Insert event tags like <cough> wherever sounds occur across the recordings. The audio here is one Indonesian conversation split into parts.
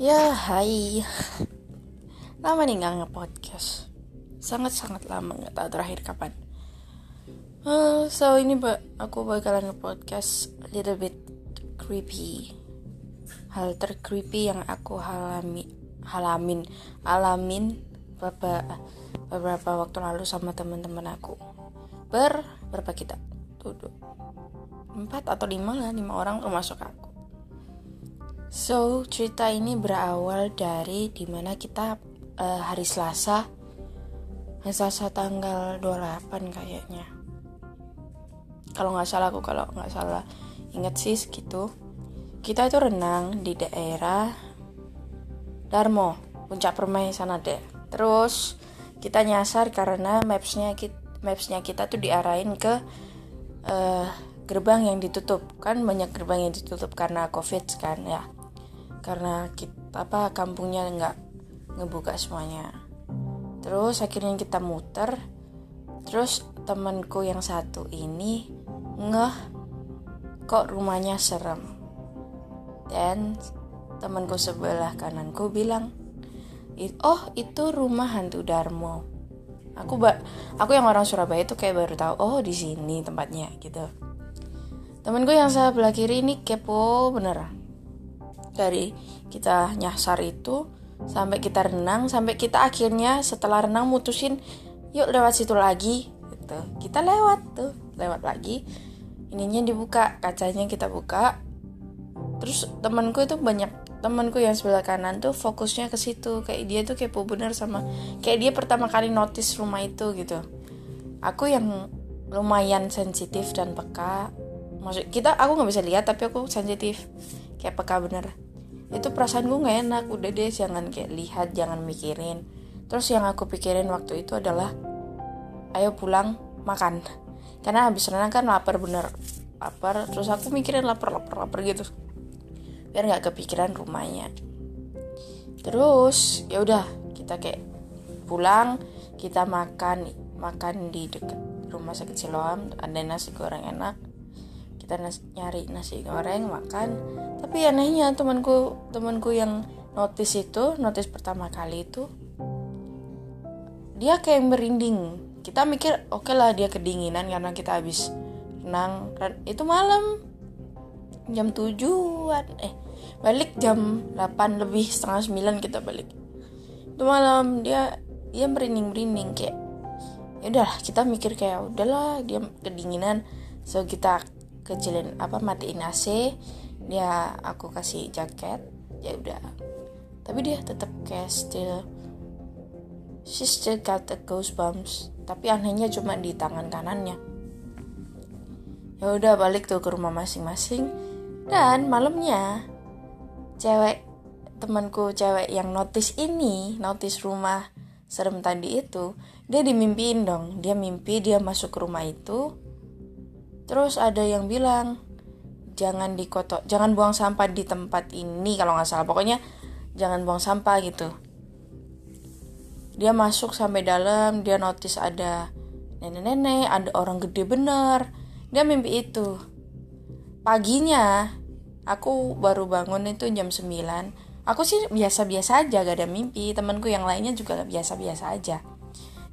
Ya, hai. Lama nih nggak nge-podcast. Sangat-sangat lama nggak tahu terakhir kapan. Uh, so ini ba aku bakalan nge-podcast little bit creepy. Hal tercreepy yang aku halami halamin alamin beberapa beberapa waktu lalu sama teman-teman aku. Ber berapa kita? Tuh. Empat atau lima lah, lima orang termasuk aku. So, cerita ini berawal dari di mana kita uh, hari Selasa Hari Selasa tanggal 28 kayaknya. Kalau nggak salah aku, kalau nggak salah inget sih segitu. Kita itu renang di daerah Darmo, Puncak Permai sana deh Terus kita nyasar karena mapsnya kita, mapsnya kita tuh diarahin ke uh, gerbang yang ditutup. Kan banyak gerbang yang ditutup karena covid kan ya karena kita apa kampungnya nggak ngebuka semuanya. Terus akhirnya kita muter. Terus temanku yang satu ini ngeh kok rumahnya serem? Dan temanku sebelah kananku bilang oh itu rumah hantu Darmo. Aku ba aku yang orang Surabaya itu kayak baru tahu oh di sini tempatnya gitu. Temanku yang sebelah kiri ini kepo beneran dari kita nyasar itu sampai kita renang sampai kita akhirnya setelah renang mutusin yuk lewat situ lagi gitu. Kita lewat tuh lewat lagi. Ininya dibuka kacanya kita buka. Terus temanku itu banyak temanku yang sebelah kanan tuh fokusnya ke situ. Kayak dia tuh kepo bener sama kayak dia pertama kali notice rumah itu gitu. Aku yang lumayan sensitif dan peka. Maksud kita aku nggak bisa lihat tapi aku sensitif. Kayak peka bener itu perasaan gue nggak enak. Udah deh jangan kayak lihat jangan mikirin. Terus yang aku pikirin waktu itu adalah ayo pulang makan. Karena habis renang kan lapar bener. Lapar terus aku mikirin lapar lapar lapar gitu. Biar nggak kepikiran rumahnya. Terus ya udah kita kayak pulang kita makan makan di dekat rumah sakit Siloam ada nasi goreng enak kita nas nyari nasi goreng makan. Tapi anehnya temanku temanku yang notice itu notice pertama kali itu dia kayak merinding. Kita mikir oke okay lah dia kedinginan karena kita habis renang. Itu malam. Jam tujuan eh balik jam 8 lebih setengah 9 kita balik. Itu malam dia dia merinding merinding kayak ya udah kita mikir kayak udahlah dia kedinginan. So kita kecilin apa matiin AC dia aku kasih jaket ya udah. Tapi dia tetap kayak still she still got the goosebumps tapi anehnya cuma di tangan kanannya. Ya udah balik tuh ke rumah masing-masing dan malamnya cewek temanku cewek yang notice ini notice rumah serem tadi itu dia dimimpiin dong. Dia mimpi dia masuk ke rumah itu Terus ada yang bilang jangan dikotok, jangan buang sampah di tempat ini kalau nggak salah. Pokoknya jangan buang sampah gitu. Dia masuk sampai dalam, dia notice ada nenek-nenek, ada orang gede bener. Dia mimpi itu. Paginya aku baru bangun itu jam 9. Aku sih biasa-biasa aja gak ada mimpi. Temanku yang lainnya juga biasa-biasa aja.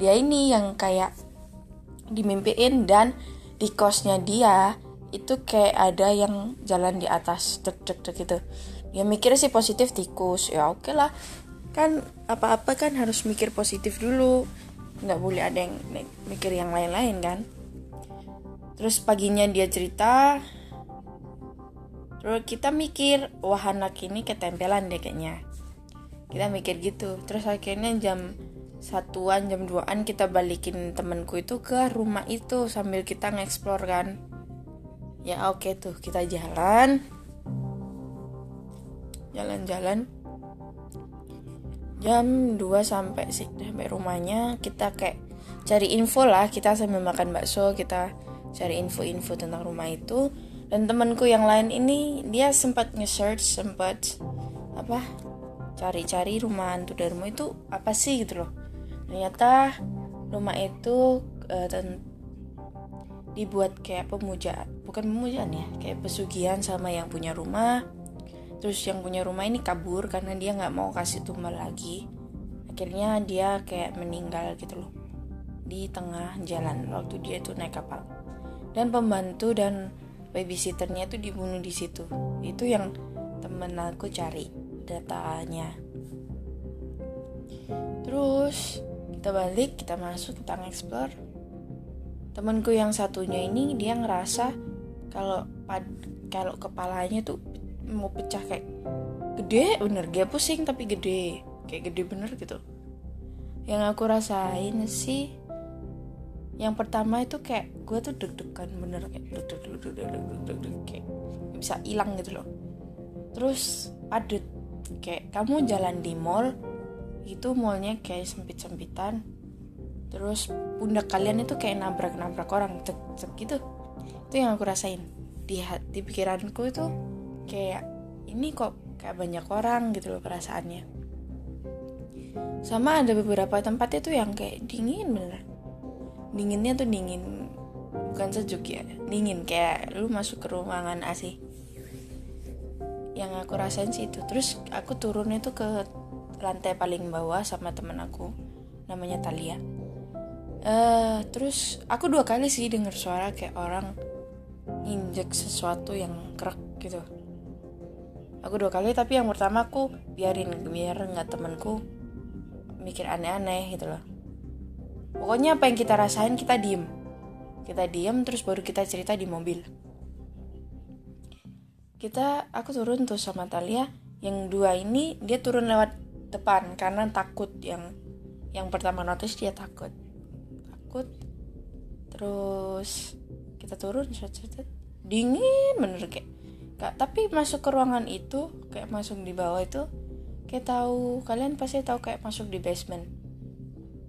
Dia ini yang kayak dimimpiin dan di kosnya dia itu kayak ada yang jalan di atas dek dek dek gitu. Ya mikir sih positif tikus. Ya oke okay lah. Kan apa-apa kan harus mikir positif dulu. Nggak boleh ada yang mikir yang lain-lain kan? Terus paginya dia cerita terus kita mikir wah anak ini ketempelan deh kayaknya. Kita mikir gitu. Terus akhirnya jam satuan jam 2an kita balikin temenku itu ke rumah itu sambil kita ngeksplor kan. Ya oke okay tuh kita jalan. Jalan-jalan. Jam 2 sampai sih sampai rumahnya. Kita kayak cari info lah kita sambil makan bakso kita cari info-info tentang rumah itu. Dan temanku yang lain ini dia sempat nge-search sempat apa cari-cari rumah hantu Darmo itu apa sih gitu loh ternyata rumah itu uh, dibuat kayak pemujaan bukan pemujaan ya kayak pesugihan sama yang punya rumah. Terus yang punya rumah ini kabur karena dia nggak mau kasih tumbal lagi. Akhirnya dia kayak meninggal gitu loh di tengah jalan waktu dia tuh naik kapal. Dan pembantu dan babysitternya tuh dibunuh di situ. Itu yang temen aku cari datanya. Terus kita balik kita masuk kita nge-explore. Temanku yang satunya ini dia ngerasa kalau kalau kepalanya tuh mau pecah kayak gede bener. Dia pusing tapi gede. Kayak gede bener gitu. Yang aku rasain sih yang pertama itu kayak gue tuh deg-degan bener. Kayak deg deg bisa hilang gitu loh. Terus padet kayak kamu jalan di mall itu mallnya kayak sempit-sempitan. Terus pundak kalian itu kayak nabrak-nabrak orang cek cek gitu. Itu yang aku rasain. Di di pikiranku itu kayak ini kok kayak banyak orang gitu loh perasaannya. Sama ada beberapa tempat itu yang kayak dingin bener. Dinginnya tuh dingin bukan sejuk ya dingin. Kayak lu masuk ke ruangan AC yang aku rasain sih itu. Terus aku turun itu ke lantai paling bawah sama temen aku namanya Talia. Uh, terus aku dua kali sih dengar suara kayak orang injek sesuatu yang kerak gitu. Aku dua kali tapi yang pertama aku biarin biar nggak temanku mikir aneh-aneh gitu loh. Pokoknya apa yang kita rasain kita diem. Kita diem terus baru kita cerita di mobil. Kita aku turun tuh sama Talia. Yang dua ini dia turun lewat depan karena takut yang yang pertama notice dia takut. Takut. Terus kita turun set, dingin bener kayak Kak, tapi masuk ke ruangan itu kayak masuk di bawah itu kayak tahu kalian pasti tahu kayak masuk di basement.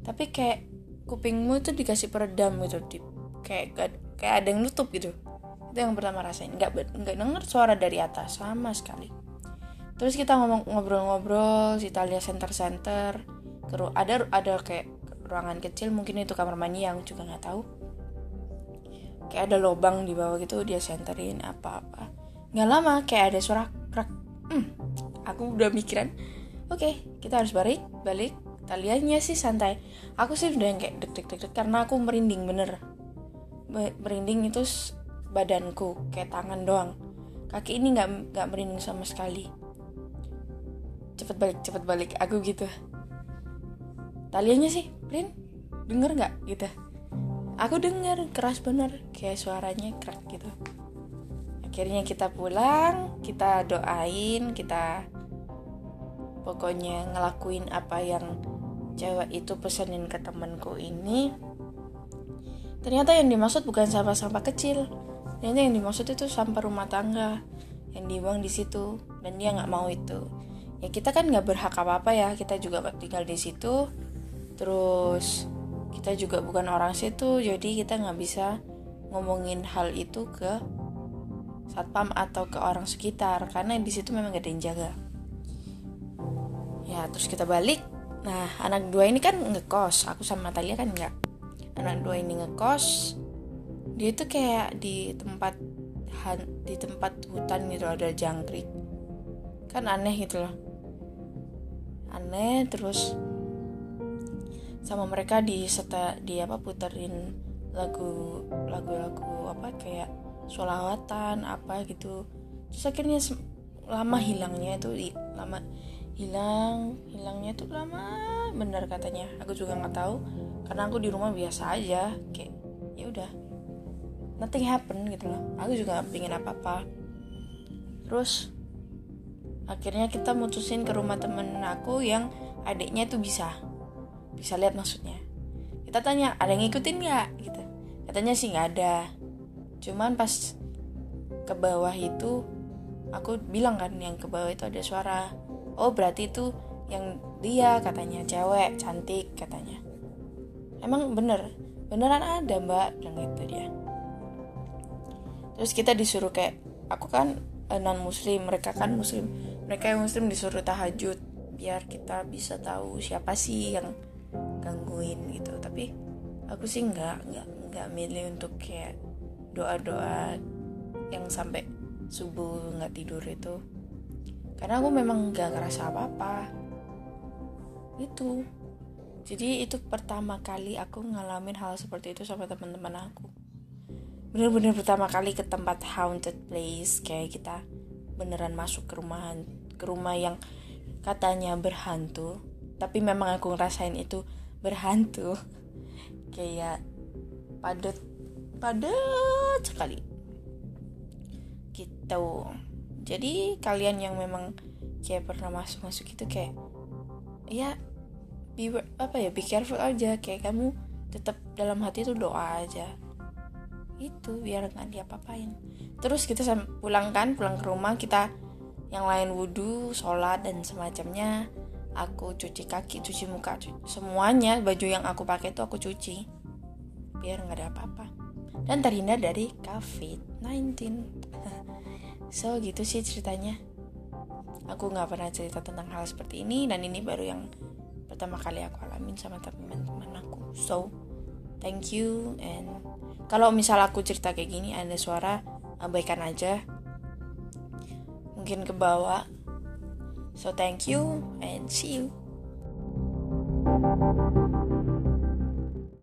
Tapi kayak kupingmu itu dikasih peredam gitu di, kayak kayak ada yang nutup gitu. Itu yang pertama rasain. Nggak nggak denger suara dari atas sama sekali terus kita ngomong ngobrol-ngobrol si Talia center-center. Ada ada kayak ruangan kecil mungkin itu kamar mandi yang juga nggak tahu. Kayak ada lubang di bawah gitu dia centerin apa-apa. Nggak lama kayak ada suara krak hmm, aku udah mikiran oke okay, kita harus balik balik. Taliannya sih santai. Aku sih udah yang kayak deg deg deg deg karena aku merinding bener. Merinding itu badanku kayak tangan doang. Kaki ini nggak nggak merinding sama sekali cepet balik cepet balik. Aku gitu. Taliannya sih Prin denger nggak? Gitu. Aku denger keras bener. Kayak suaranya kerak gitu. Akhirnya kita pulang kita doain kita pokoknya ngelakuin apa yang cewek itu pesenin ke temenku ini. Ternyata yang dimaksud bukan sampah-sampah kecil. Ternyata yang dimaksud itu sampah rumah tangga yang dibuang di situ. Dan dia nggak mau itu ya kita kan nggak berhak apa apa ya kita juga tinggal di situ. Terus kita juga bukan orang situ jadi kita nggak bisa ngomongin hal itu ke satpam atau ke orang sekitar karena di situ memang gak ada yang jaga. Ya terus kita balik. Nah anak dua ini kan ngekos aku sama Talia kan nggak. Anak dua ini ngekos dia tuh kayak di tempat di tempat hutan gitu ada jangkrik. Kan aneh gitu loh aneh terus sama mereka di seta di apa puterin lagu lagu-lagu apa kayak sholawatan apa gitu. Terus akhirnya lama hilangnya itu lama hilang hilangnya tuh lama benar katanya. Aku juga nggak tahu karena aku di rumah biasa aja kayak ya udah nothing happen gitu loh. Aku juga gak pingin apa apa terus akhirnya kita mutusin ke rumah temen aku yang adiknya tuh bisa. Bisa lihat maksudnya. Kita tanya ada yang ngikutin nggak? Gitu. Katanya sih nggak ada. Cuman pas ke bawah itu aku bilang kan yang ke bawah itu ada suara. Oh berarti itu yang dia katanya. Cewek cantik katanya. Emang bener? Beneran ada mbak? Dan gitu dia. Terus kita disuruh kayak aku kan eh, non muslim mereka kan muslim mereka yang muslim disuruh tahajud biar kita bisa tahu siapa sih yang gangguin gitu. Tapi aku sih nggak nggak nggak milih untuk kayak doa-doa yang sampai subuh nggak tidur itu. Karena aku memang gak ngerasa apa-apa. Itu. Jadi itu pertama kali aku ngalamin hal seperti itu sama teman-teman aku. Bener-bener pertama kali ke tempat haunted place kayak kita beneran masuk ke rumah ke rumah yang katanya berhantu tapi memang aku ngerasain itu berhantu. <laughs> Kayak padat padat sekali. Gitu. Jadi kalian yang memang kayak pernah masuk masuk itu kayak ya be apa ya be careful aja. Kayak kamu tetap dalam hati itu doa aja. Itu biar nggak diapa-apain. Terus kita pulang kan pulang ke rumah kita yang lain wudhu sholat dan semacamnya aku cuci kaki cuci muka cuci, semuanya baju yang aku pakai itu aku cuci. Biar nggak ada apa-apa. Dan terhindar dari covid-19 <laughs> so gitu sih ceritanya. Aku nggak pernah cerita tentang hal seperti ini dan ini baru yang pertama kali aku alamin sama teman-teman aku. So thank you and kalau misal aku cerita kayak gini ada suara abaikan aja mungkin ke bawah. So thank you and see you